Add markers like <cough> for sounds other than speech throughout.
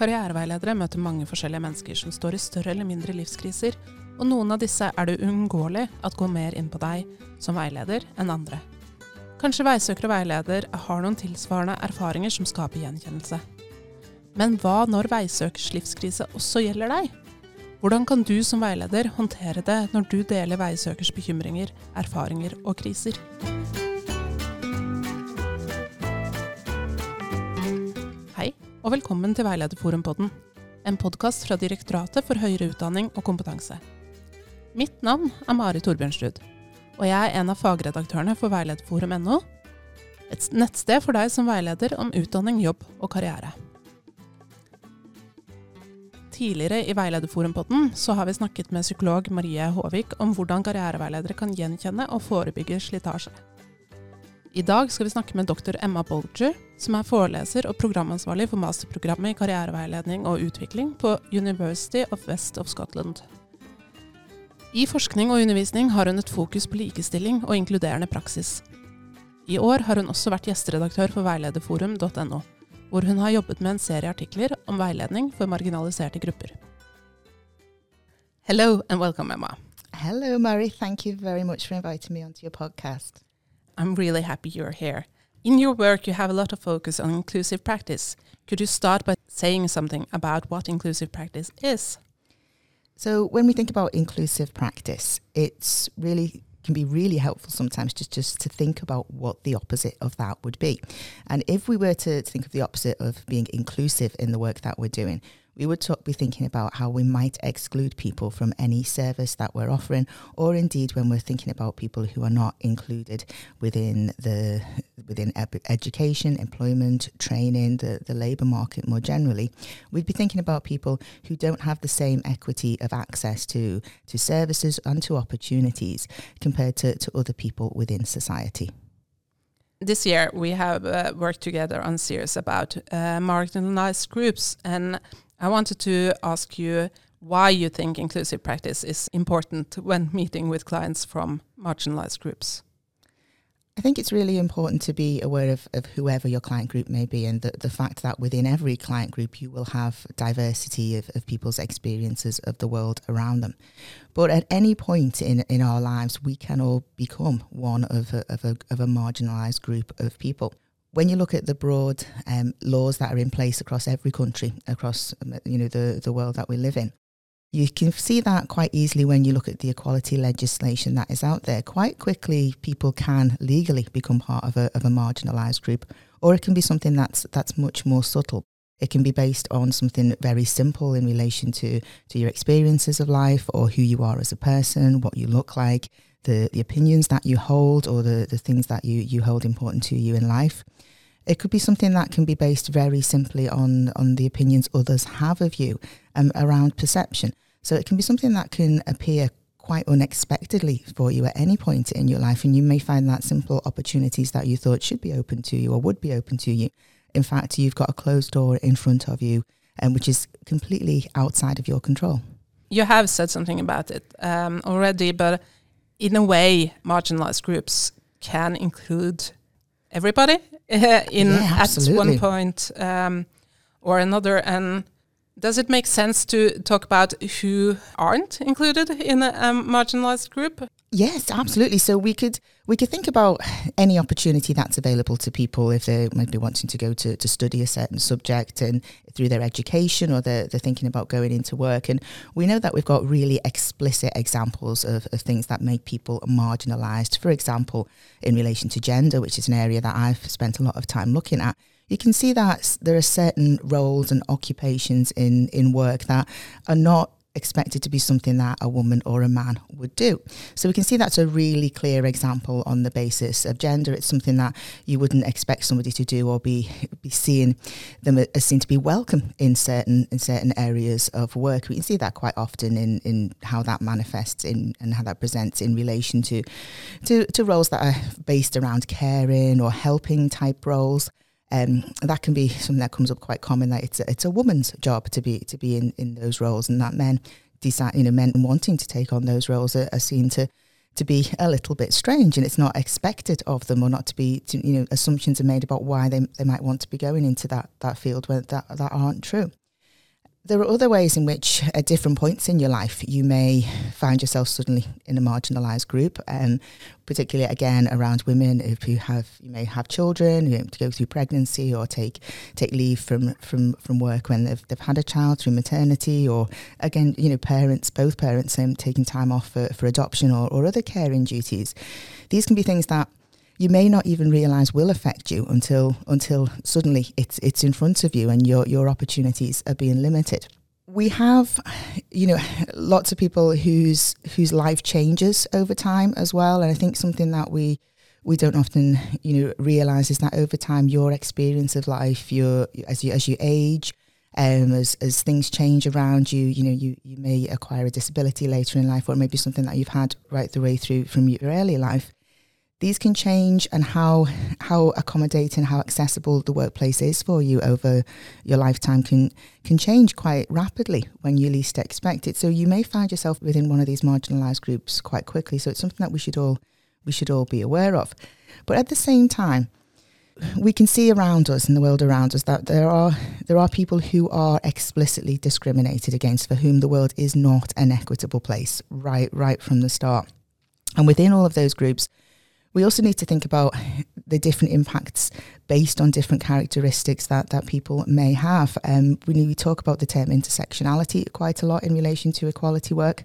Karriereveiledere møter mange forskjellige mennesker som står i større eller mindre livskriser, og noen av disse er det uunngåelig at går mer inn på deg som veileder enn andre. Kanskje veisøker og veileder har noen tilsvarende erfaringer som skaper gjenkjennelse. Men hva når veisøkers livskrise også gjelder deg? Hvordan kan du som veileder håndtere det når du deler veisøkers bekymringer, erfaringer og kriser? Og velkommen til Veilederforumpodden, en podkast fra Direktoratet for høyere utdanning og kompetanse. Mitt navn er Mari Torbjørnsrud, og jeg er en av fagredaktørene for veilederforum.no, et nettsted for deg som veileder om utdanning, jobb og karriere. Tidligere i Veilederforumpodden har vi snakket med psykolog Marie Håvik om hvordan karriereveiledere kan gjenkjenne og forebygge slitasje. I dag skal vi snakke med doktor Emma Bolger, som er foreleser og programansvarlig for masterprogrammet i karriereveiledning og utvikling på University of West of Scotland. I forskning og undervisning har hun et fokus på likestilling og inkluderende praksis. I år har hun også vært gjesteredaktør for veilederforum.no, hvor hun har jobbet med en serie artikler om veiledning for marginaliserte grupper. Hello and welcome, Emma. Hello, Murray. Thank you very much for inviting me onto your podcast. I'm really happy you're here. In your work, you have a lot of focus on inclusive practice. Could you start by saying something about what inclusive practice is? So, when we think about inclusive practice, it's really can be really helpful sometimes just, just to think about what the opposite of that would be. And if we were to think of the opposite of being inclusive in the work that we're doing, we would talk, be thinking about how we might exclude people from any service that we're offering, or indeed when we're thinking about people who are not included within the within ed- education, employment, training, the, the labour market more generally, we'd be thinking about people who don't have the same equity of access to to services and to opportunities compared to, to other people within society. This year we have uh, worked together on series about uh, marginalized groups and I wanted to ask you why you think inclusive practice is important when <laughs> meeting with clients from marginalized groups. I think it's really important to be aware of, of whoever your client group may be and the, the fact that within every client group you will have diversity of, of people's experiences of the world around them. But at any point in, in our lives, we can all become one of a, of a, of a marginalised group of people when you look at the broad um, laws that are in place across every country, across um, you know the, the world that we live in, you can see that quite easily when you look at the equality legislation that is out there. Quite quickly, people can legally become part of a, of a marginalised group, or it can be something that's that's much more subtle. It can be based on something very simple in relation to, to your experiences of life or who you are as a person, what you look like, the, the opinions that you hold or the, the things that you, you hold important to you in life. It could be something that can be based very simply on, on the opinions others have of you um, around perception. So it can be something that can appear quite unexpectedly for you at any point in your life. And you may find that simple opportunities that you thought should be open to you or would be open to you. In fact, you've got a closed door in front of you, um, which is completely outside of your control. You have said something about it um, already, but in a way, marginalized groups can include everybody <laughs> in yeah, at one point um, or another. And does it make sense to talk about who aren't included in a um, marginalized group? Yes, absolutely. So we could we could think about any opportunity that's available to people if they might be wanting to go to, to study a certain subject and through their education or they're, they're thinking about going into work. And we know that we've got really explicit examples of, of things that make people marginalised. For example, in relation to gender, which is an area that I've spent a lot of time looking at, you can see that there are certain roles and occupations in, in work that are not expected to be something that a woman or a man would do. So we can see that's a really clear example on the basis of gender. It's something that you wouldn't expect somebody to do or be be seeing them as seen to be welcome in certain in certain areas of work. We can see that quite often in, in how that manifests in and how that presents in relation to to, to roles that are based around caring or helping type roles um, that can be something that comes up quite common that it's a, it's a woman's job to be to be in, in those roles and that men decide you know men wanting to take on those roles are, are seen to to be a little bit strange and it's not expected of them or not to be to, you know assumptions are made about why they, they might want to be going into that that field when that that aren't true There are other ways in which, at different points in your life, you may find yourself suddenly in a marginalised group, um, particularly again around women if you have you may have children, you have to go through pregnancy or take take leave from from from work when they've they've had a child through maternity, or again you know parents both parents um, taking time off for, for adoption or, or other caring duties. These can be things that you may not even realize will affect you until until suddenly it's it's in front of you and your your opportunities are being limited. We have you know lots of people whose whose life changes over time as well. And i think something that we we don't often you know realize is that over time your experience of life your as you as you age um, as as things change around you, you know, you, you may acquire a disability later in life, or maybe something that you've had right the way through from your early life these can change and how how accommodating how accessible the workplace is for you over your lifetime can can change quite rapidly when you least expect it. So you may find yourself within one of these marginalized groups quite quickly. So it's something that we should all we should all be aware of. But at the same time we can see around us in the world around us that there are there are people who are explicitly discriminated against for whom the world is not an equitable place right right from the start. And within all of those groups we also need to think about the different impacts based on different characteristics that, that people may have. Um, we, we talk about the term intersectionality quite a lot in relation to equality work.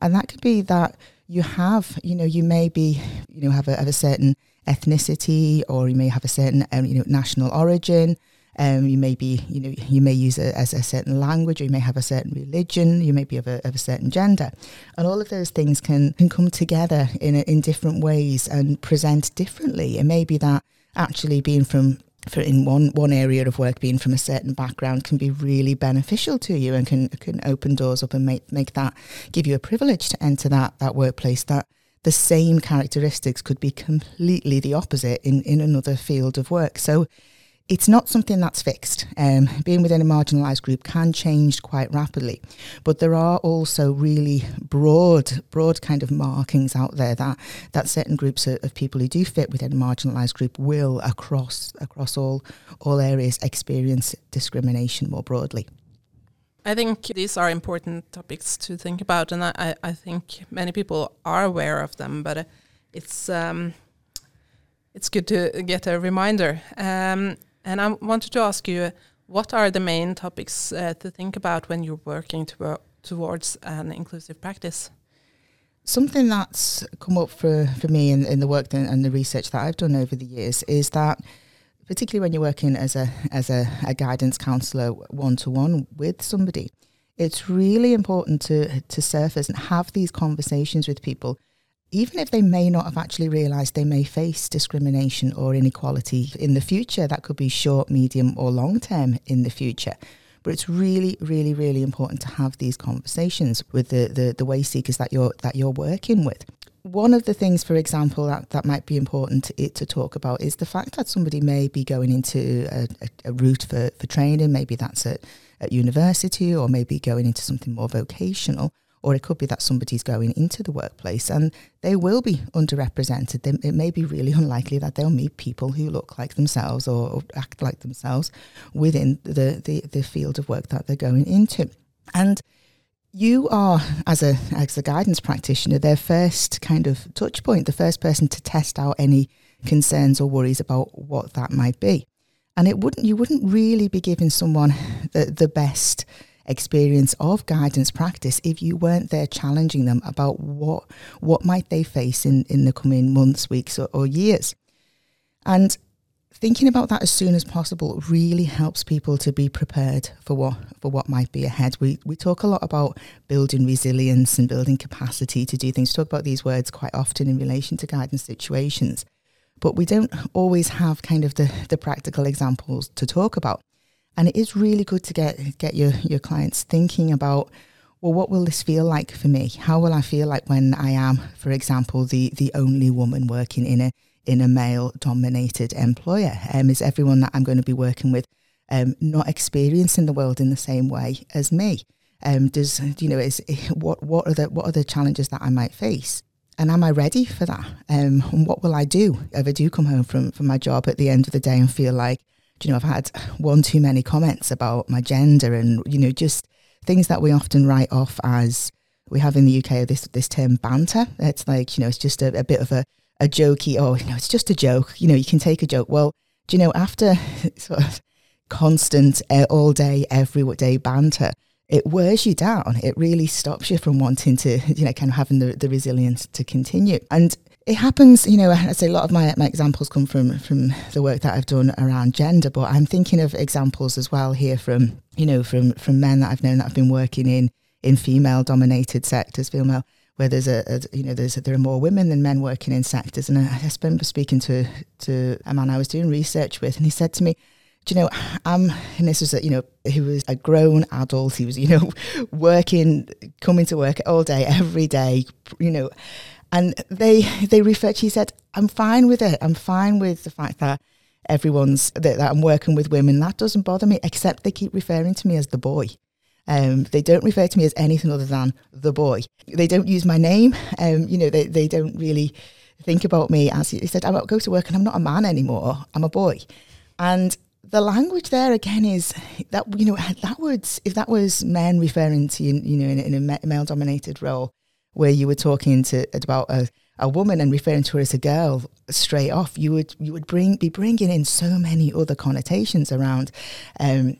And that could be that you have, you know, you may be, you know, have a, have a certain ethnicity or you may have a certain, um, you know, national origin um, you may be, you know, you may use it as a certain language, or you may have a certain religion, you may be of a, of a certain gender, and all of those things can can come together in in different ways and present differently. It may be that actually being from for in one one area of work being from a certain background can be really beneficial to you and can can open doors up and make make that give you a privilege to enter that that workplace that the same characteristics could be completely the opposite in in another field of work so it's not something that's fixed. Um, being within a marginalised group can change quite rapidly, but there are also really broad, broad kind of markings out there that that certain groups of, of people who do fit within a marginalised group will, across across all all areas, experience discrimination more broadly. I think these are important topics to think about, and I, I think many people are aware of them, but it's um, it's good to get a reminder. Um, and I wanted to ask you, what are the main topics uh, to think about when you're working to, towards an inclusive practice? Something that's come up for, for me in, in the work and the research that I've done over the years is that particularly when you're working as a as a, a guidance counsellor one to one with somebody, it's really important to to surface and have these conversations with people even if they may not have actually realised they may face discrimination or inequality in the future, that could be short, medium, or long term in the future. But it's really, really, really important to have these conversations with the, the, the way seekers that you're that you're working with. One of the things, for example, that, that might be important to, to talk about is the fact that somebody may be going into a, a, a route for, for training, maybe that's at, at university or maybe going into something more vocational or it could be that somebody's going into the workplace and they will be underrepresented. They, it may be really unlikely that they'll meet people who look like themselves or, or act like themselves within the, the, the field of work that they're going into. And you are, as a as a guidance practitioner, their first kind of touch point, the first person to test out any concerns or worries about what that might be. And it wouldn't you wouldn't really be giving someone the, the best experience of guidance practice if you weren't there challenging them about what what might they face in, in the coming months, weeks or, or years. And thinking about that as soon as possible really helps people to be prepared for what for what might be ahead. We we talk a lot about building resilience and building capacity to do things. We talk about these words quite often in relation to guidance situations. But we don't always have kind of the, the practical examples to talk about. And it is really good to get get your, your clients thinking about, well, what will this feel like for me? How will I feel like when I am, for example, the the only woman working in a in a male dominated employer? Um, is everyone that I'm going to be working with um, not experiencing the world in the same way as me? Um, does you know is what what are the what are the challenges that I might face? And am I ready for that? Um, and what will I do if I do come home from, from my job at the end of the day and feel like you know, I've had one too many comments about my gender and, you know, just things that we often write off as we have in the UK this this term banter. It's like, you know, it's just a, a bit of a, a jokey, oh, you know, it's just a joke. You know, you can take a joke. Well, do you know, after <laughs> sort of constant uh, all day, every day banter, it wears you down. It really stops you from wanting to, <laughs> you know, kind of having the, the resilience to continue. And it happens, you know, I say a lot of my, my examples come from from the work that I've done around gender, but I'm thinking of examples as well here from, you know, from from men that I've known that have been working in in female dominated sectors, female where there's a, a you know there's a, there are more women than men working in sectors. And I, I remember speaking to to a man I was doing research with, and he said to me, "Do you know, I'm and this was a, you know he was a grown adult. He was you know <laughs> working, coming to work all day, every day, you know." And they they referred. She said, "I'm fine with it. I'm fine with the fact that everyone's that, that I'm working with women. That doesn't bother me. Except they keep referring to me as the boy. Um, they don't refer to me as anything other than the boy. They don't use my name. Um, you know, they they don't really think about me as he said. I go to work and I'm not a man anymore. I'm a boy, and the language there again is that you know that would if that was men referring to you, you know in, in a male dominated role where you were talking to about a, a woman and referring to her as a girl straight off, you would you would bring be bringing in so many other connotations around. Um,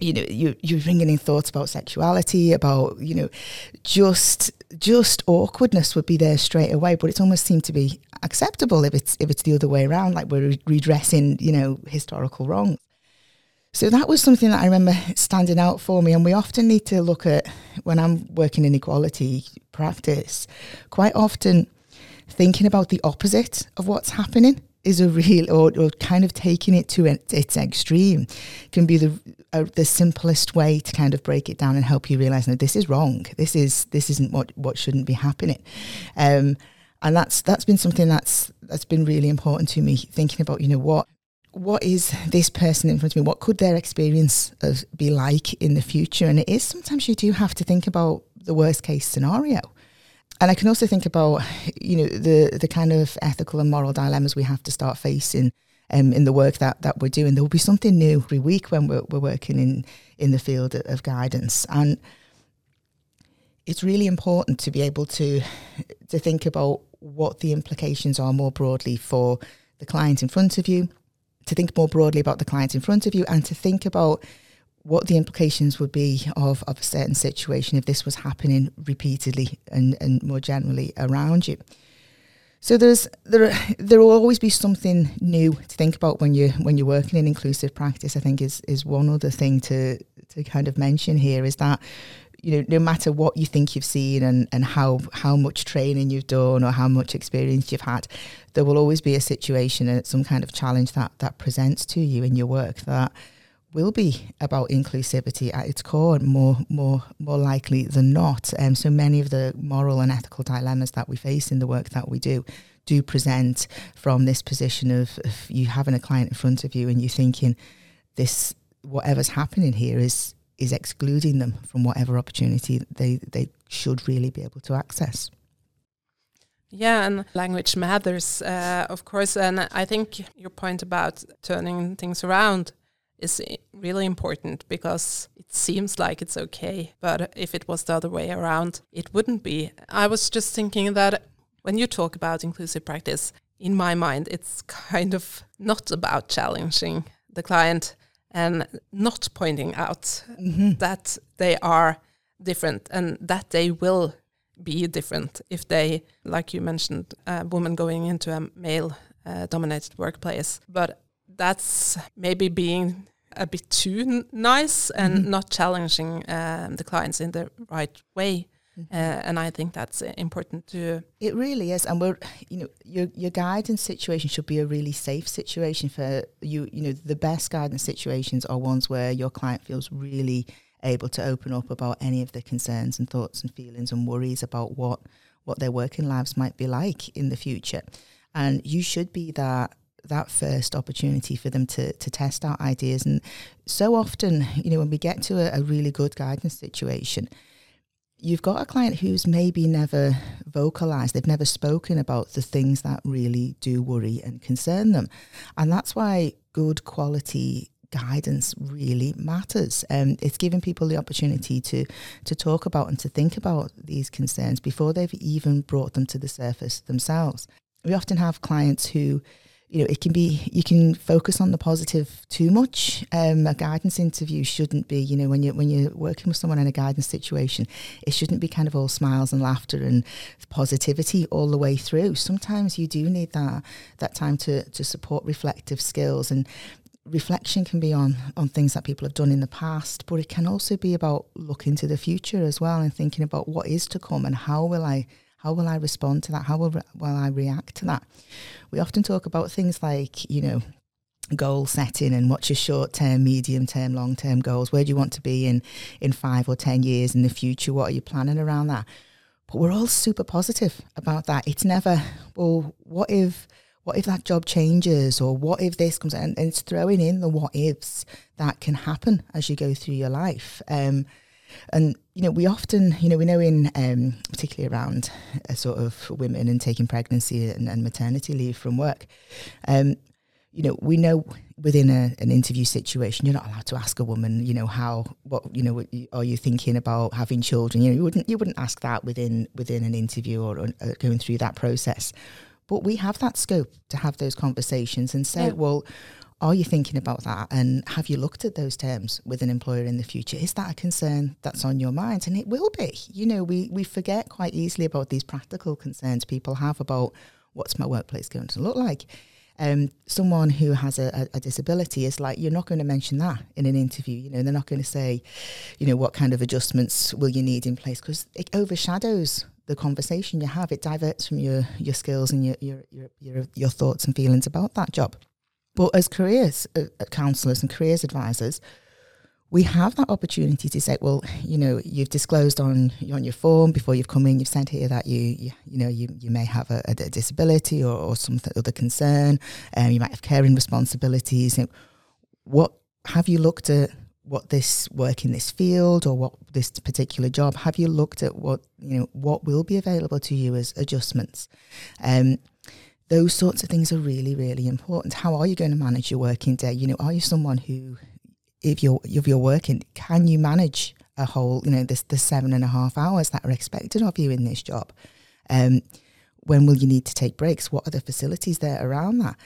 you know, you you're bringing in thoughts about sexuality, about you know, just just awkwardness would be there straight away. But it almost seemed to be acceptable if it's if it's the other way around, like we're redressing you know historical wrongs. So that was something that I remember standing out for me. And we often need to look at, when I'm working in equality practice, quite often thinking about the opposite of what's happening is a real, or, or kind of taking it to its extreme can be the uh, the simplest way to kind of break it down and help you realize, no, this is wrong. This is this isn't what what shouldn't be happening. Um, and that's that's been something that's that's been really important to me. Thinking about, you know, what what is this person in front of me? What could their experience of be like in the future? And it is sometimes you do have to think about the worst case scenario. And I can also think about, you know, the the kind of ethical and moral dilemmas we have to start facing um, in the work that, that we're doing. There will be something new every week when we're, we're working in, in the field of guidance. And it's really important to be able to to think about what the implications are more broadly for the client in front of you, to think more broadly about the client in front of you and to think about what the implications would be of, of a certain situation if this was happening repeatedly and, and more generally around you. So there's there there will always be something new to think about when you when you're working in inclusive practice. I think is is one other thing to to kind of mention here is that you know, no matter what you think you've seen and, and how, how much training you've done or how much experience you've had, there will always be a situation and some kind of challenge that, that presents to you in your work that will be about inclusivity at its core, more more more likely than not. Um, so many of the moral and ethical dilemmas that we face in the work that we do do present from this position of, of you having a client in front of you and you thinking this whatever's happening here is is excluding them from whatever opportunity they, they should really be able to access. Yeah, and language matters, uh, of course. And I think your point about turning things around is really important because it seems like it's okay. But if it was the other way around, it wouldn't be. I was just thinking that when you talk about inclusive practice, in my mind, it's kind of not about challenging the client and not pointing out mm-hmm. that they are different and that they will be different if they, like you mentioned, a woman going into a male uh, dominated workplace. But that's maybe being a bit too n- nice and mm-hmm. not challenging um, the clients in the right way. Mm-hmm. Uh, and I think that's uh, important to. It really is, and we're, you know, your your guidance situation should be a really safe situation for you. You know, the best guidance situations are ones where your client feels really able to open up about any of the concerns and thoughts and feelings and worries about what what their working lives might be like in the future, and you should be that that first opportunity for them to to test out ideas. And so often, you know, when we get to a, a really good guidance situation you've got a client who's maybe never vocalized, they've never spoken about the things that really do worry and concern them. And that's why good quality guidance really matters. Um, it's giving people the opportunity to to talk about and to think about these concerns before they've even brought them to the surface themselves. We often have clients who you know, it can be, you can focus on the positive too much. Um, a guidance interview shouldn't be, you know, when you're, when you're working with someone in a guidance situation, it shouldn't be kind of all smiles and laughter and positivity all the way through. Sometimes you do need that, that time to, to support reflective skills and reflection can be on on things that people have done in the past but it can also be about looking to the future as well and thinking about what is to come and how will i how will I respond to that? How will, will I react to that? We often talk about things like, you know, goal setting and what's your short term, medium term, long term goals. Where do you want to be in, in five or 10 years in the future? What are you planning around that? But we're all super positive about that. It's never, well, what if what if that job changes or what if this comes and, and it's throwing in the what ifs that can happen as you go through your life um, and you know, we often, you know, we know in um, particularly around a sort of women and taking pregnancy and, and maternity leave from work. Um, you know, we know within a, an interview situation, you're not allowed to ask a woman, you know, how, what, you know, what, are you thinking about having children? You know, you wouldn't, you wouldn't ask that within within an interview or, or uh, going through that process. But we have that scope to have those conversations and say, yeah. well, are you thinking about that? And have you looked at those terms with an employer in the future? Is that a concern that's on your mind? And it will be. You know, we, we forget quite easily about these practical concerns people have about what's my workplace going to look like. Um, someone who has a, a, disability is like, you're not going to mention that in an interview. You know, they're not going to say, you know, what kind of adjustments will you need in place because it overshadows the conversation you have. It diverts from your, your skills and your, your, your, your, your thoughts and feelings about that job. But as careers uh, uh, counsellors and careers advisors, we have that opportunity to say, well, you know, you've disclosed on on your form before you've come in, you've said here that you, you, you know, you, you may have a, a disability or, or some other concern, um, you might have caring responsibilities. What have you looked at? What this work in this field or what this particular job? Have you looked at what you know? What will be available to you as adjustments? Um, those sorts of things are really, really important. How are you going to manage your working day? You know, are you someone who, if you're if you're working, can you manage a whole, you know, this the seven and a half hours that are expected of you in this job? Um, when will you need to take breaks? What are the facilities there around that?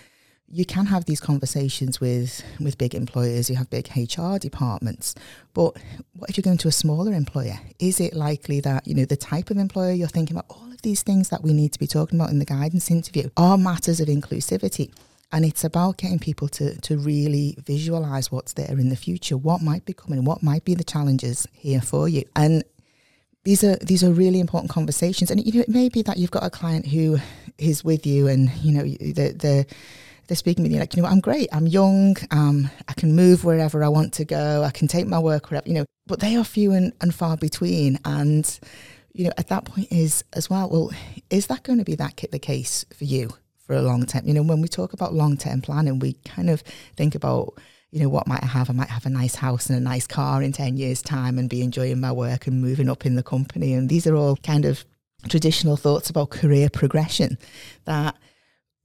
you can have these conversations with with big employers you have big hr departments but what if you're going to a smaller employer is it likely that you know the type of employer you're thinking about all of these things that we need to be talking about in the guidance interview are matters of inclusivity. And it's about getting people to to really visualize what's there in the future what might be coming what might be the challenges here for you. And these are these are really important conversations. And you know it may be that you've got a client who is with you and you know the the they're speaking with you like, you know, I'm great, I'm young, um, I can move wherever I want to go, I can take my work wherever, you know, but they are few and, and far between. And, you know, at that point is as well, well, is that going to be that the case for you for a long term? You know, when we talk about long term planning, we kind of think about, you know, what might I have? I might have a nice house and a nice car in 10 years' time and be enjoying my work and moving up in the company. And these are all kind of traditional thoughts about career progression that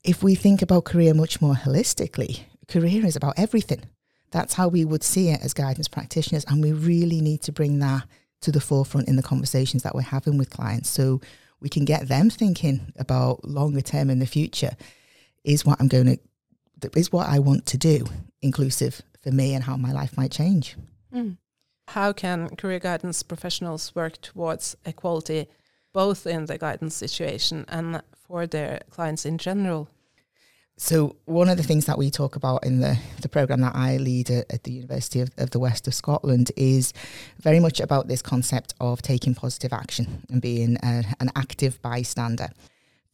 if we think about career much more holistically, career is about everything. That's how we would see it as guidance practitioners. And we really need to bring that to the forefront in the conversations that we're having with clients so we can get them thinking about longer term in the future is what I'm going to is what I want to do inclusive for me and how my life might change. Mm. How can career guidance professionals work towards equality both in the guidance situation and for their clients in general? So one of the things that we talk about in the, the program that I lead at, at the University of, of, the West of Scotland is very much about this concept of taking positive action and being a, an active bystander.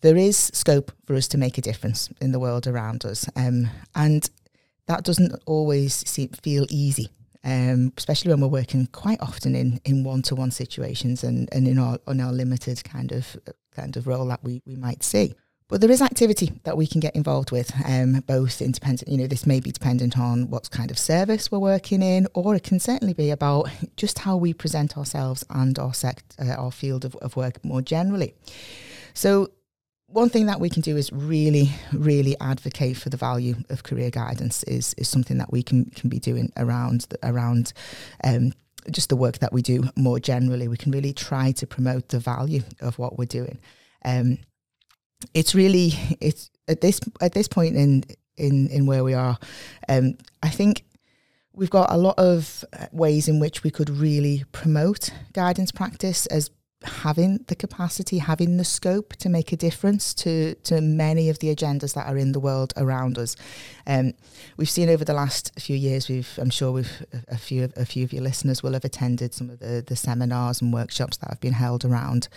There is scope for us to make a difference in the world around us, um, and that doesn't always seem, feel easy. Um, especially when we're working quite often in, in one-to-one situations and, and in our in our limited kind of kind of role that we, we might see. But there is activity that we can get involved with, um, both independent, you know, this may be dependent on what kind of service we're working in, or it can certainly be about just how we present ourselves and our sect, uh, our field of, of work more generally. So one thing that we can do is really, really advocate for the value of career guidance. is is something that we can can be doing around the, around. Um, just the work that we do more generally, we can really try to promote the value of what we're doing. Um, it's really it's at this at this point in in in where we are. Um, I think we've got a lot of ways in which we could really promote guidance practice as having the capacity, having the scope to make a difference to to many of the agendas that are in the world around us. Um, we've seen over the last few years. We've, I'm sure, we've a few a few of your listeners will have attended some of the the seminars and workshops that have been held around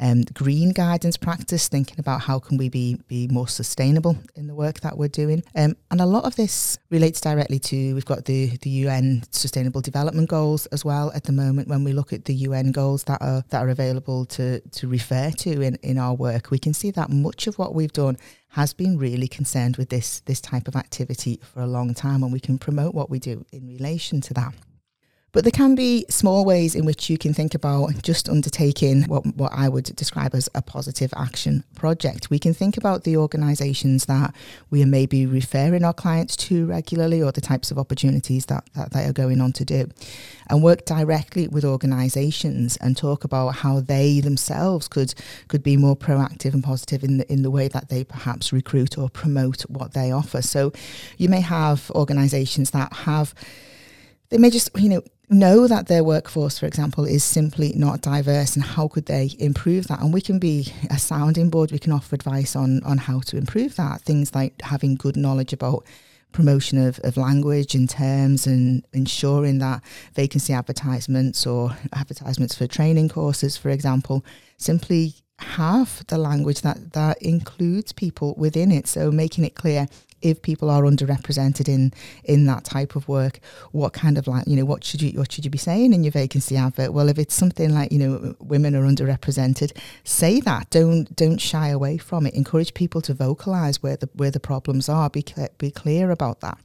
um, green guidance practice, thinking about how can we be be more sustainable in the work that we're doing. Um, and a lot of this relates directly to we've got the the UN Sustainable Development Goals as well at the moment. When we look at the UN goals that are that are available to to refer to in in our work, we can see that much of what we've done has been really concerned with this this type of activity for a long time, and we can promote what we do in relation to that. But there can be small ways in which you can think about just undertaking what, what I would describe as a positive action project. We can think about the organisations that we are maybe referring our clients to regularly or the types of opportunities that, that they are going on to do and work directly with organisations and talk about how they themselves could could be more proactive and positive in the, in the way that they perhaps recruit or promote what they offer. So you may have organisations that have they may just you know know that their workforce, for example, is simply not diverse and how could they improve that? And we can be a sounding board, we can offer advice on, on how to improve that. Things like having good knowledge about promotion of, of language and terms and ensuring that vacancy advertisements or advertisements for training courses, for example, simply have the language that, that includes people within it. So making it clear if people are underrepresented in in that type of work, what kind of like you know what should you what should you be saying in your vacancy advert? Well, if it's something like you know women are underrepresented, say that. Don't don't shy away from it. Encourage people to vocalize where the where the problems are. Be be clear about that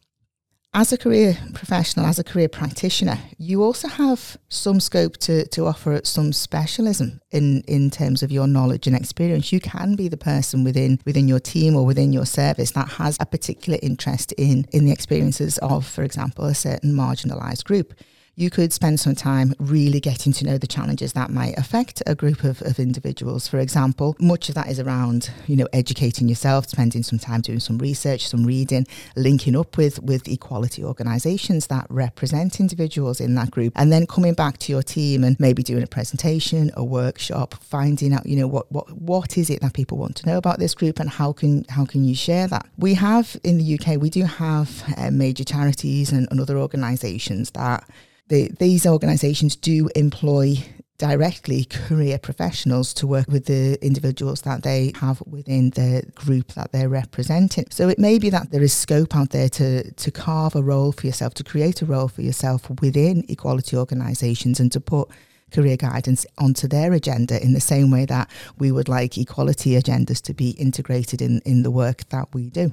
as a career professional, as a career practitioner, you also have some scope to, to offer some specialism in, in terms of your knowledge and experience. You can be the person within within your team or within your service that has a particular interest in, in the experiences of, for example, a certain marginalised group you could spend some time really getting to know the challenges that might affect a group of, of individuals. For example, much of that is around, you know, educating yourself, spending some time doing some research, some reading, linking up with, with equality organisations that represent individuals in that group, and then coming back to your team and maybe doing a presentation, a workshop, finding out, you know, what what what is it that people want to know about this group and how can how can you share that? We have in the UK, we do have uh, major charities and, and other organisations that the, these organisations do employ directly career professionals to work with the individuals that they have within the group that they're representing. So it may be that there is scope out there to, to carve a role for yourself, to create a role for yourself within equality organisations and to put career guidance onto their agenda in the same way that we would like equality agendas to be integrated in, in the work that we do.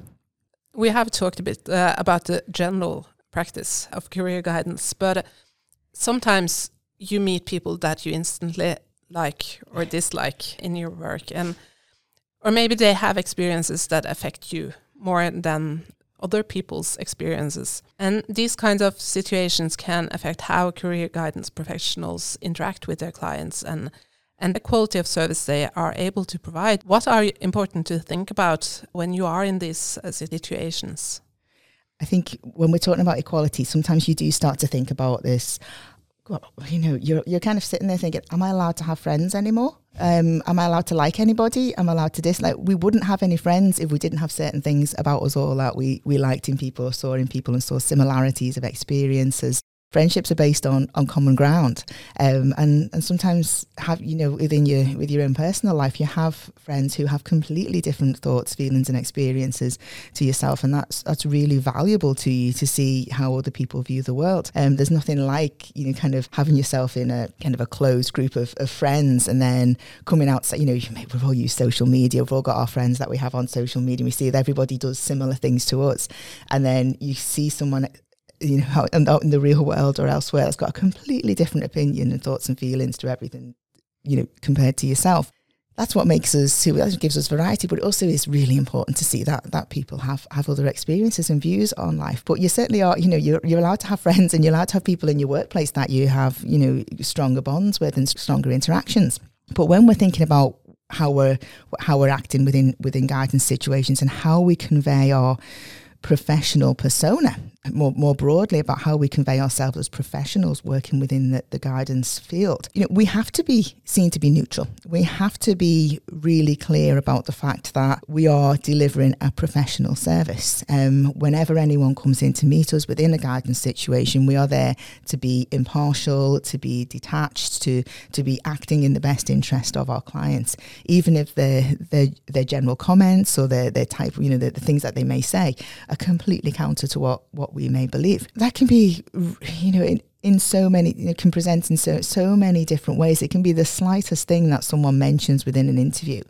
We have talked a bit uh, about the general practice of career guidance, but sometimes you meet people that you instantly like or dislike in your work and or maybe they have experiences that affect you more than other people's experiences. And these kinds of situations can affect how career guidance professionals interact with their clients and and the quality of service they are able to provide. What are important to think about when you are in these uh, situations? I think when we're talking about equality, sometimes you do start to think about this. You know, you're you're kind of sitting there thinking, "Am I allowed to have friends anymore? Um, am I allowed to like anybody? Am I allowed to dislike?" We wouldn't have any friends if we didn't have certain things about us all that we we liked in people or saw in people and saw similarities of experiences. Friendships are based on on common ground. Um, and and sometimes have you know within your with your own personal life you have friends who have completely different thoughts feelings and experiences to yourself. And that's that's really valuable to you to see how other people view the world. Um, there's nothing like you know kind of having yourself in a kind of a closed group of, of friends and then coming outside you know we've all used social media. We've all got our friends that we have on social media. And we see that everybody does similar things to us. And then you see someone you know, out in the real world or elsewhere that's got a completely different opinion and thoughts and feelings to everything, you know, compared to yourself. That's what makes us who that gives us variety, but it also is really important to see that that people have have other experiences and views on life. But you certainly are, you know, you're you're allowed to have friends and you're allowed to have people in your workplace that you have, you know, stronger bonds with and stronger interactions. But when we're thinking about how we're how we're acting within within guidance situations and how we convey our professional persona more more broadly about how we convey ourselves as professionals working within the, the guidance field. You know, we have to be seen to be neutral. We have to be really clear about the fact that we are delivering a professional service. Um, whenever anyone comes in to meet us within a guidance situation, we are there to be impartial, to be detached, to to be acting in the best interest of our clients, even if their their their general comments or their their type, you know, the, the things that they may say are completely counter to what what what we may believe. That can be, you know, in, so many it can present in so so many different ways. It can be the slightest thing that someone mentions within an interview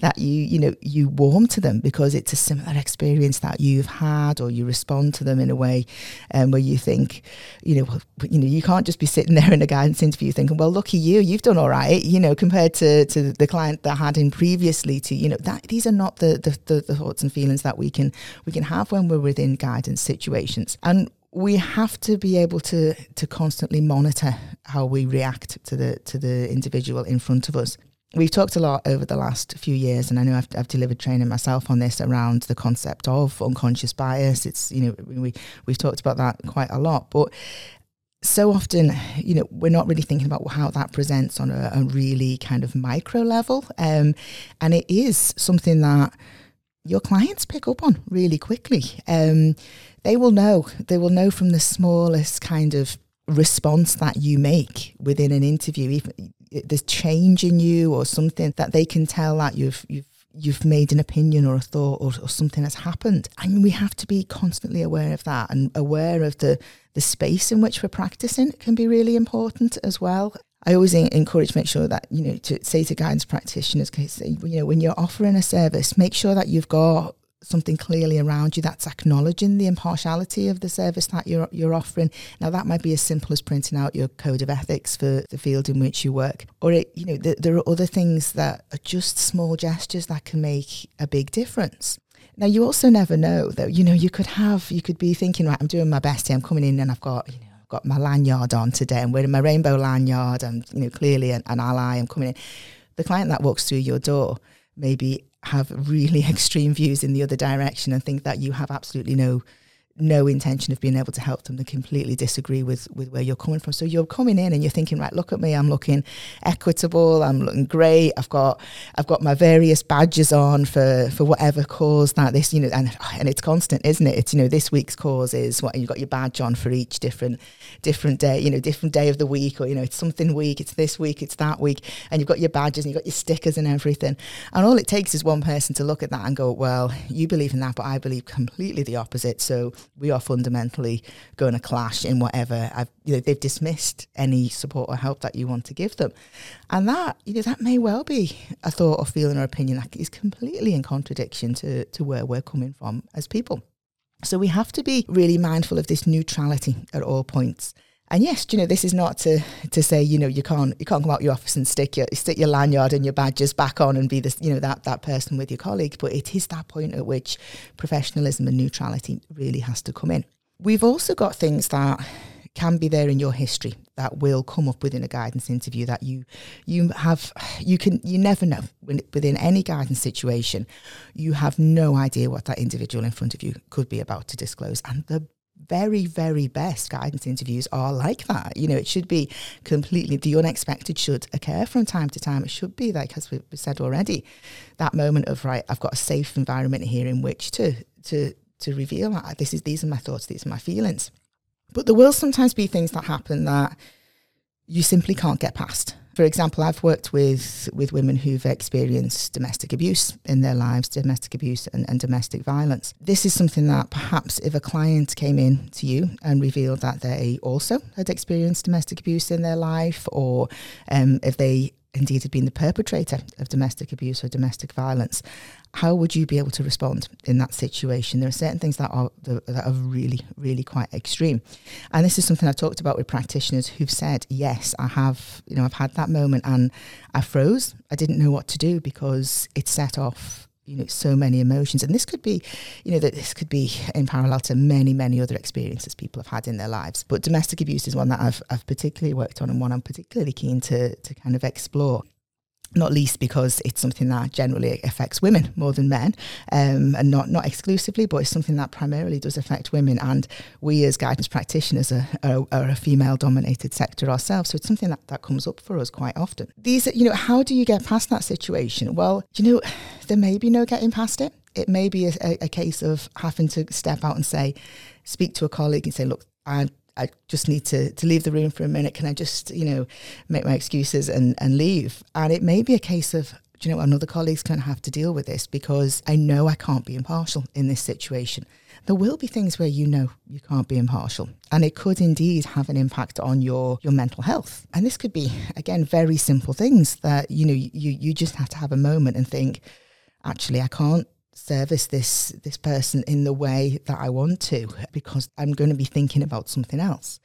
that you you know you warm to them because it's a similar experience that you've had or you respond to them in a way um, where you think you know well, you know you can't just be sitting <laughs> there in a guidance interview thinking well lucky you you've done all right you know compared to to the client that had in previously to you know that these are not the the, the, the thoughts and feelings that we can we can have when we're within guidance situations. And we have to be able to to constantly monitor how we react to the to the individual in front of us. We've talked a lot over the last few years, and I know I've, I've delivered training myself on this around the concept of unconscious bias. It's you know we we've talked about that quite a lot, but so often, you know, we're not really thinking about how that presents on a, a really kind of micro level, um, and it is something that your clients pick up on really quickly. Um, they will know. They will know from the smallest kind of response that you make within an interview, even there's change in you or something that they can tell that you've you've you've made an opinion or a thought or, or something has happened. And we have to be constantly aware of that and aware of the the space in which we're practicing can be really important as well. I always encourage make sure that you know to say to guidance practitioners, you know, when you're offering a service, make sure that you've got something clearly around you that's acknowledging the impartiality of the service that you're you're offering. Now that might be as simple as printing out your code of ethics for the field in which you work, or it, you know th- there are other things that are just small gestures that can make a big difference. Now you also never know though. You know you could have you could be thinking right, I'm doing my best here. I'm coming in and I've got you know I've got my lanyard on today. I'm wearing my rainbow lanyard. I'm you know clearly an, an ally. I'm coming in. The client that walks through your door maybe have really <laughs> extreme views in the other direction and think that you have absolutely no no intention of being able to help them. They completely disagree with with where you're coming from. So you're coming in and you're thinking, right, look at me, I'm looking equitable, I'm looking great. I've got I've got my various badges on for for whatever cause that this, you know, and and it's constant, isn't it? It's you know, this week's cause is what you've got your badge on for each different different day, you know, different day of the week, or you know, it's something week, it's this week, it's that week, and you've got your badges and you've got your stickers and everything. And all it takes is one person to look at that and go, Well, you believe in that, but I believe completely the opposite. So we are fundamentally going to clash in whatever I've, you know, they've dismissed any support or help that you want to give them. And that, you know, that may well be a thought or feeling or opinion that is completely in contradiction to, to where we're coming from as people. So we have to be really mindful of this neutrality at all points. And yes, you know, this is not to to say, you know, you can't you can't come out your office and stick your stick your lanyard and your badges back on and be this, you know, that that person with your colleague. But it is that point at which professionalism and neutrality really has to come in. We've also got things that can be there in your history that will come up within a guidance interview that you you have you can you never know within any guidance situation you have no idea what that individual in front of you could be about to disclose and the very, very best guidance interviews are like that. You know, it should be completely, the unexpected should occur from time to time. It should be, like, as we've said already, that moment of, right, I've got a safe environment here in which to, to, to reveal this is, these are my thoughts, these are my feelings. But there will sometimes be things that happen that you simply can't get past. For example, I've worked with, with women who've experienced domestic abuse in their lives, domestic abuse and, and domestic violence. This is something that perhaps if a client came in to you and revealed that they also had experienced domestic abuse in their life, or um, if they indeed had been the perpetrator of domestic abuse or domestic violence, how would you be able to respond in that situation? There are certain things that are that are really, really quite extreme, and this is something I've talked about with practitioners who've said, "Yes, I have. You know, I've had that moment, and I froze. I didn't know what to do because it set off." You know, so many emotions, and this could be, you know, that this could be in parallel to many, many other experiences people have had in their lives. But domestic abuse is one that I've I've particularly worked on, and one I'm particularly keen to to kind of explore not least because it's something that generally affects women more than men, um, and not not exclusively, but it's something that primarily does affect women. And we, as guidance practitioners, are, are, are a female-dominated sector ourselves, so it's something that, that comes up for us quite often. These, are you know, how do you get past that situation? Well, you know, there may be no getting past it. It may be a, a, a case of having to step out and say, speak to a colleague and say, look, I I just need to, to leave the room for a minute. Can I just, you know, make my excuses and, and leave? And it may be a case of, you know, another colleague's going to have to deal with this because I know I can't be impartial in this situation. There will be things where you know you can't be impartial, and it could indeed have an impact on your your mental health. And this could be again very simple things that you know you you just have to have a moment and think, actually, I can't service this this person in the way that I want to because I'm going to be thinking about something else.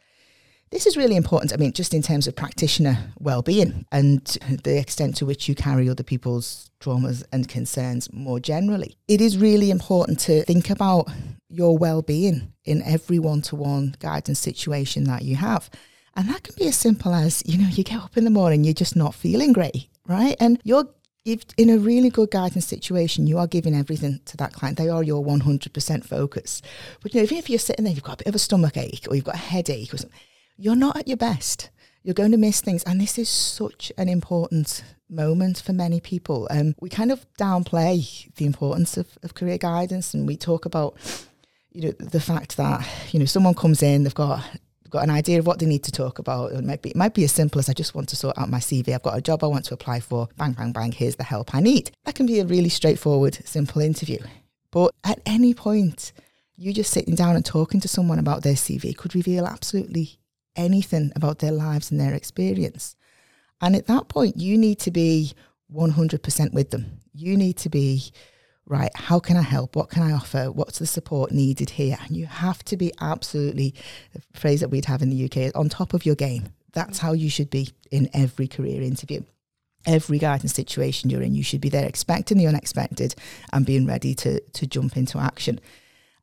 This is really important. I mean, just in terms of practitioner well-being and the extent to which you carry other people's traumas and concerns more generally. It is really important to think about your well-being in every one-to-one guidance situation that you have. And that can be as simple as, you know, you get up in the morning, you're just not feeling great, right? And you're if in a really good guidance situation, you are giving everything to that client. They are your 100% focus. But you know, even if you're sitting there, you've got a bit of a stomach ache or you've got a headache or something, you're not at your best. You're going to miss things. And this is such an important moment for many people. Um, we kind of downplay the importance of, of career guidance and we talk about, you know, the fact that, you know, someone comes in, they've got got an idea of what they need to talk about. It might be it might be as simple as I just want to sort out my CV. I've got a job I want to apply for. Bang, bang, bang. Here's the help I need. That can be a really straightforward, simple interview. But at any point, you just sitting down and talking to someone about their CV could reveal absolutely anything about their lives and their experience. And at that point, you need to be 100% with them. You need to be right, how can I help? What can I offer? What's the support needed here? And you have to be absolutely, the phrase that we'd have in the UK, on top of your game. That's how you should be in every career interview. Every guidance situation you're in, you should be there expecting the unexpected and being ready to to jump into action.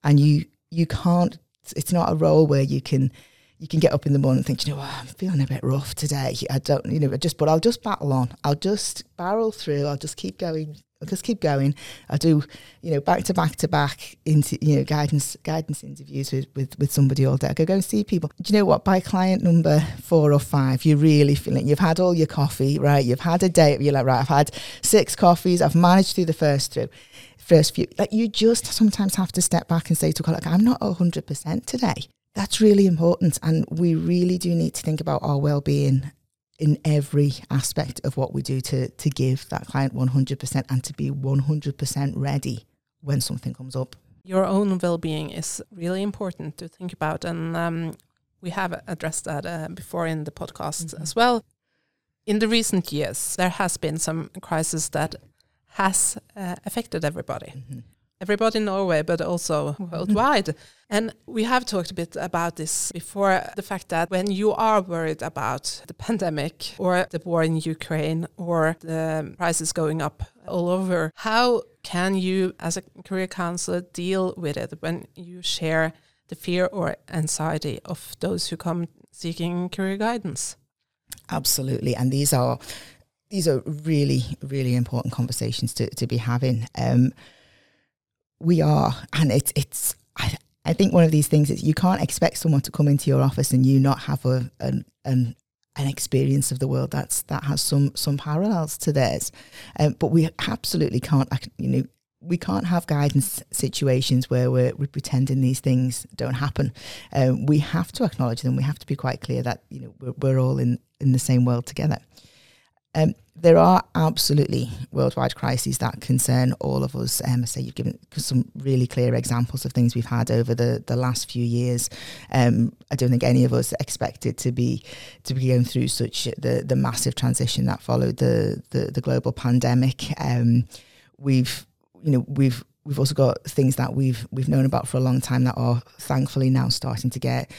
And you you can't it's not a role where you can you can get up in the morning and think, you know what, I'm feeling a bit rough today. I don't, you know, just, but I'll just battle on. I'll just barrel through. I'll just keep going I'll just keep going. I do, you know, back to back to back into, you know, guidance guidance interviews with, with, with somebody all day. I go go and see people. Do you know what? By client number four or five, you're really feeling you've had all your coffee, right? You've had a day. You're like, right, I've had six coffees. I've managed through the first through first few. Like you just sometimes have to step back and say to a colleague, I'm not hundred percent today. That's really important, and we really do need to think about our well-being in every aspect of what we do to to give that client 100% and to be 100% ready when something comes up. Your own well-being is really important to think about, and um, we have addressed that uh, before in the podcast mm -hmm. as well. In the recent years, there has been some crisis that has uh, affected everybody. Mm -hmm everybody in Norway, but also worldwide. And we have talked a bit about this before the fact that when you are worried about the pandemic or the war in Ukraine or the prices going up all over, how can you, as a career counselor, deal with it when you share the fear or anxiety of those who come seeking career guidance? Absolutely. And these are these are really, really important conversations to, to be having. Um, we are, and it's it's. I, I think one of these things is you can't expect someone to come into your office and you not have a an an, an experience of the world that's that has some some parallels to theirs, um, but we absolutely can't you know we can't have guidance situations where we're, we're pretending these things don't happen. Um, we have to acknowledge them. We have to be quite clear that you know we're, we're all in, in the same world together. Um, there are absolutely worldwide crises that concern all of us. Um, I say you've given some really clear examples of things we've had over the, the last few years. Um, I don't think any of us expected to be to be going through such the the massive transition that followed the the, the global pandemic. Um, we've you know we've we've also got things that we've we've known about for a long time that are thankfully now starting to get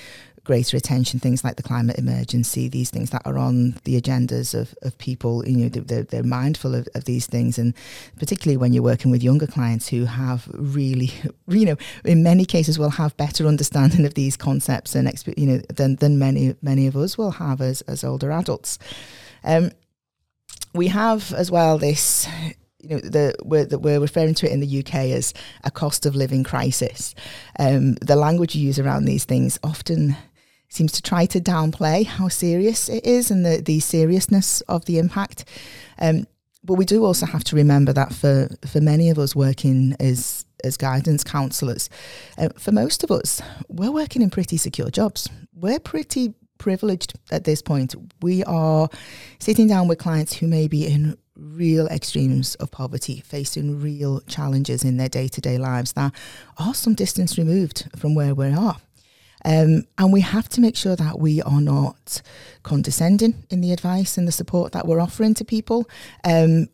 greater attention things like the climate emergency these things that are on the agendas of, of people you know they're, they're mindful of, of these things and particularly when you're working with younger clients who have really <laughs> you know in many cases will have better understanding of these concepts and you know than, than many many of us will have as, as older adults um, we have as well this you know, the, we're, the, we're referring to it in the UK as a cost of living crisis. Um, the language you use around these things often seems to try to downplay how serious it is and the, the seriousness of the impact. Um, but we do also have to remember that for, for many of us working as as guidance counsellors, uh, for most of us, we're working in pretty secure jobs. We're pretty privileged at this point. We are sitting down with clients who may be in real extremes of poverty, facing real challenges in their day to day lives that are some distance removed from where we are. Um, and we have to make sure that we are not condescending in the advice and the support that we're offering to people. Um,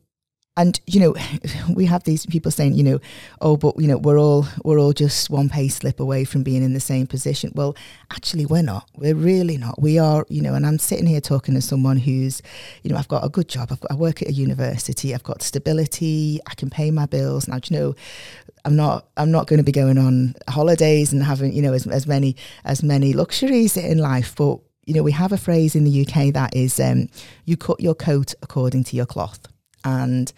and you know <laughs> we have these people saying you know oh but you know we're all we're all just one pay slip away from being in the same position. Well actually we're not. We're really not. We are you know and i'm sitting here talking to someone who's you know i've got a good job. I've got, i work at a university. I've got stability. I can pay my bills. Now you know i'm not i'm not going to be going on holidays and having you know as, as many as many luxuries in life. But you know we have a phrase in the uk that is um, you cut your coat according to your cloth and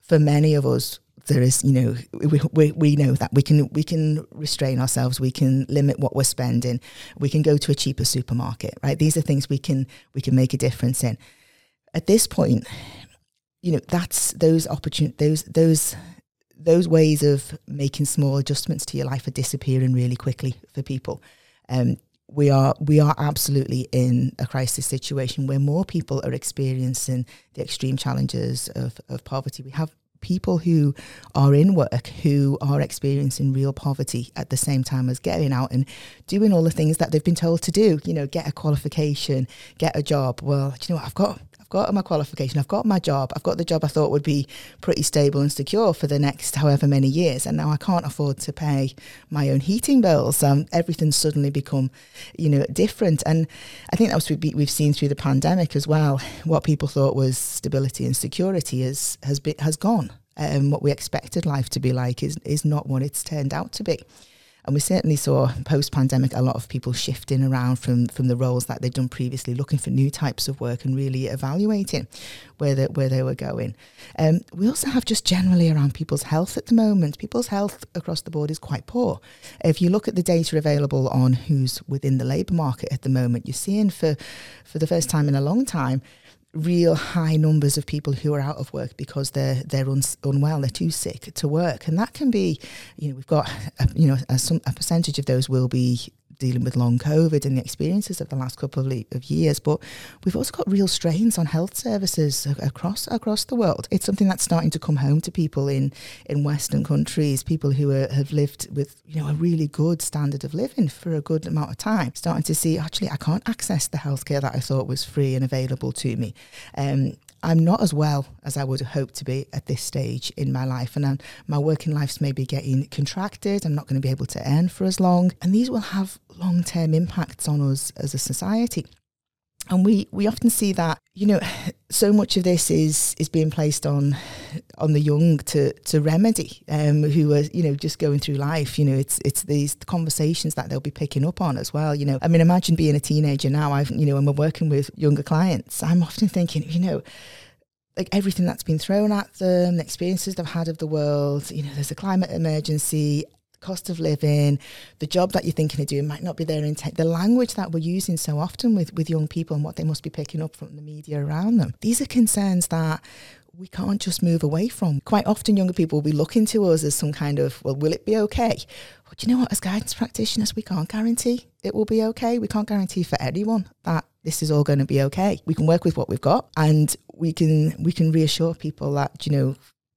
for many of us, there is, you know, we, we, we know that we can we can restrain ourselves, we can limit what we're spending, we can go to a cheaper supermarket, right? These are things we can we can make a difference in. At this point, you know, that's those opportun those those those ways of making small adjustments to your life are disappearing really quickly for people. Um, we are we are absolutely in a crisis situation where more people are experiencing the extreme challenges of, of poverty. We have people who are in work who are experiencing real poverty at the same time as getting out and doing all the things that they've been told to do. You know, get a qualification, get a job. Well, do you know what? I've got I've got my qualification, I've got my job, I've got the job I thought would be pretty stable and secure for the next however many years, and now I can't afford to pay my own heating bills. Um, everything's suddenly become, you know, different, and I think that's what we've seen through the pandemic as well. What people thought was stability and security is has been has gone. Um, what we expected life to be like is is not what it's turned out to be. And we certainly saw post pandemic a lot of people shifting around from, from the roles that they'd done previously, looking for new types of work and really evaluating where they, where they were going. Um, we also have just generally around people's health at the moment. People's health across the board is quite poor. If you look at the data available on who's within the labour market at the moment, you're seeing for, for the first time in a long time, real high numbers of people who are out of work because they're they're un, unwell, they're too sick to work, and that can be, you know, we've got, you know, a, a percentage of those will be dealing with long COVID and the experiences of the last couple of, of years. But we've also got real strains on health services across across the world. It's something that's starting to come home to people in in Western countries, people who are, have lived with you know a really good standard of living for a good amount of time, starting to see actually I can't access the healthcare that I thought was free and available to me. Um, I'm not as well as I would hope to be at this stage in my life. And I'm, my working life's maybe getting contracted. I'm not going to be able to earn for as long. And these will have long term impacts on us as a society. And we, we often see that, you know, <sighs> so much of this is is being placed on on the young to to remedy, um, who are, you know, just going through life. You know, it's it's these conversations that they'll be picking up on as well. You know, I mean, imagine being a teenager now. I've you know, when we're working with younger clients, I'm often thinking, you know, like everything that's been thrown at them, the experiences they've had of the world. You know, there's a climate emergency cost of living, the job that you're thinking of doing might not be their intent. The language that we're using so often with, with young people and what they must be picking up from the media around them. These are concerns that we can't just move away from. Quite often, younger people will be looking to us as some kind of, well, will it be okay? But you know what? As guidance practitioners, we can't guarantee it will be okay. We can't guarantee for anyone that this is all going to be okay. We can work with what we've got, and we can we can reassure people that you know,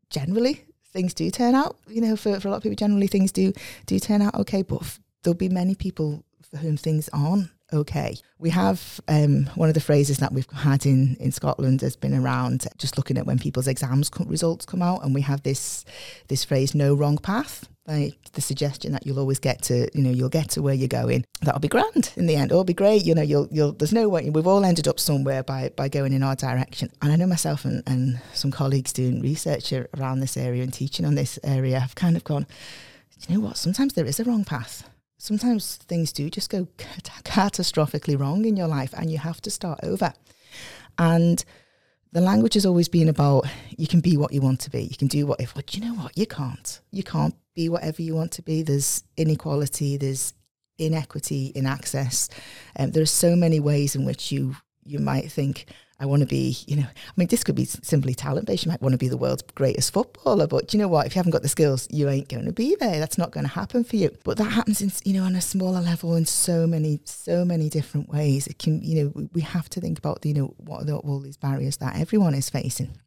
generally things do turn out. You know, for, for a lot of people, generally things do do turn out okay. But f- there'll be many people for whom things aren't okay. We have um, one of the phrases that we've had in, in Scotland has been around just looking at when people's exams co- results come out, and we have this this phrase "no wrong path." Like the suggestion that you'll always get to, you know, you'll get to where you're going. That'll be grand in the end. It'll be great. You know, you'll, you'll. There's no way. We've all ended up somewhere by by going in our direction. And I know myself and, and some colleagues doing research around this area and teaching on this area have kind of gone. You know what? Sometimes there is a wrong path sometimes things do just go <laughs> catastrophically wrong in your life and you have to start over. And the language has always been about you can be what you want to be. You can do what if but you know what? You can't. You can't be whatever you want to be. There's inequality, there's inequity in access. Um, there are so many ways in which you you might think I want to be, you know, I mean, this could be simply talent based. You might want to be the world's greatest footballer, but you know what? If you haven't got the skills, you ain't going to be there. That's not going to happen for you. But that happens, in, you know, on a smaller level in so many, so many different ways. It can, you know, we have to think about, you know, what are the, all these barriers that everyone is facing.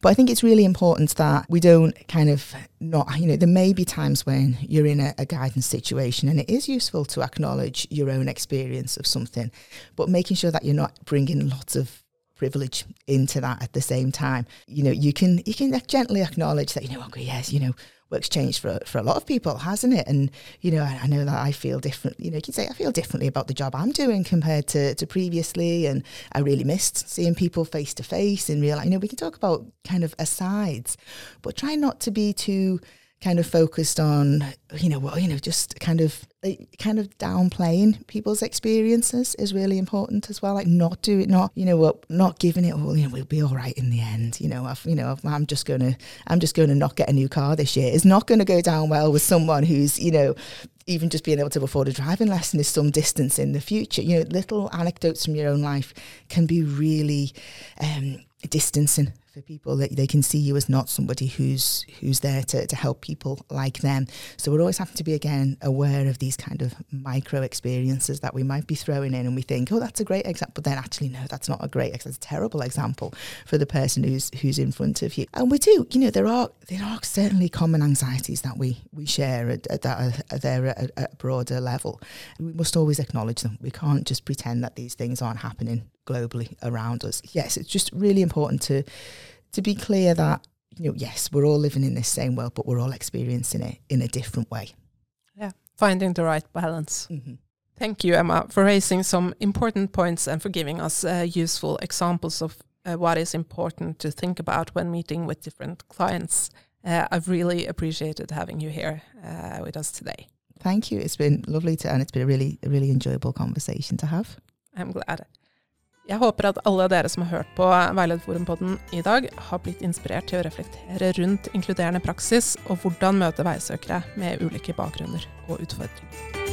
But I think it's really important that we don't kind of not, you know, there may be times when you're in a, a, guidance situation and it is useful to acknowledge your own experience of something, but making sure that you're not bringing lots of privilege into that at the same time. You know, you can you can gently acknowledge that you know, okay, yes, you know, work's changed for for a lot of people, hasn't it? And you know, I, I, know that I feel different. You know, you can say I feel differently about the job I'm doing compared to to previously, and I really missed seeing people face to face in real. You know, we can talk about kind of asides, but try not to be too kind of focused on you know well you know just kind of kind of downplaying people's experiences is really important as well like not do it not you know not giving it all you know we'll be all right in the end you know I've, you know i am just to i'm just going to not get a new car this year. It's not going to go down well with someone who's you know even just being able to afford a driving lesson is some distance in the future. You know little anecdotes from your own life can be really um, distancing for people. That they can see you as not somebody who's who's there to, to help people like them. So we're always having to be again aware of these kind of micro experiences that we might be throwing in and we think, oh that's a great example, but then actually no, that's not a great example. that's a terrible example for the person who's who's in front of you. And we do, you know, there are there are certainly common anxieties that we we share at, at that are, are there at, at a broader level. We must always acknowledge them. We can't just pretend that these things aren't happening globally around us. Yes, it's just really important to to be clear that you know, yes, we're all living in this same world, but we're all experiencing it in a different way. Finding the right balance. Mm-hmm. Thank you, Emma, for raising some important points and for giving us uh, useful examples of uh, what is important to think about when meeting with different clients. Uh, I've really appreciated having you here uh, with us today. Thank you. It's been lovely to, and it's been a really, really enjoyable conversation to have. I'm glad. Jeg håper at alle dere som har hørt på Veilederforumpodden i dag, har blitt inspirert til å reflektere rundt inkluderende praksis og hvordan møte veisøkere med ulike bakgrunner og utfordringer.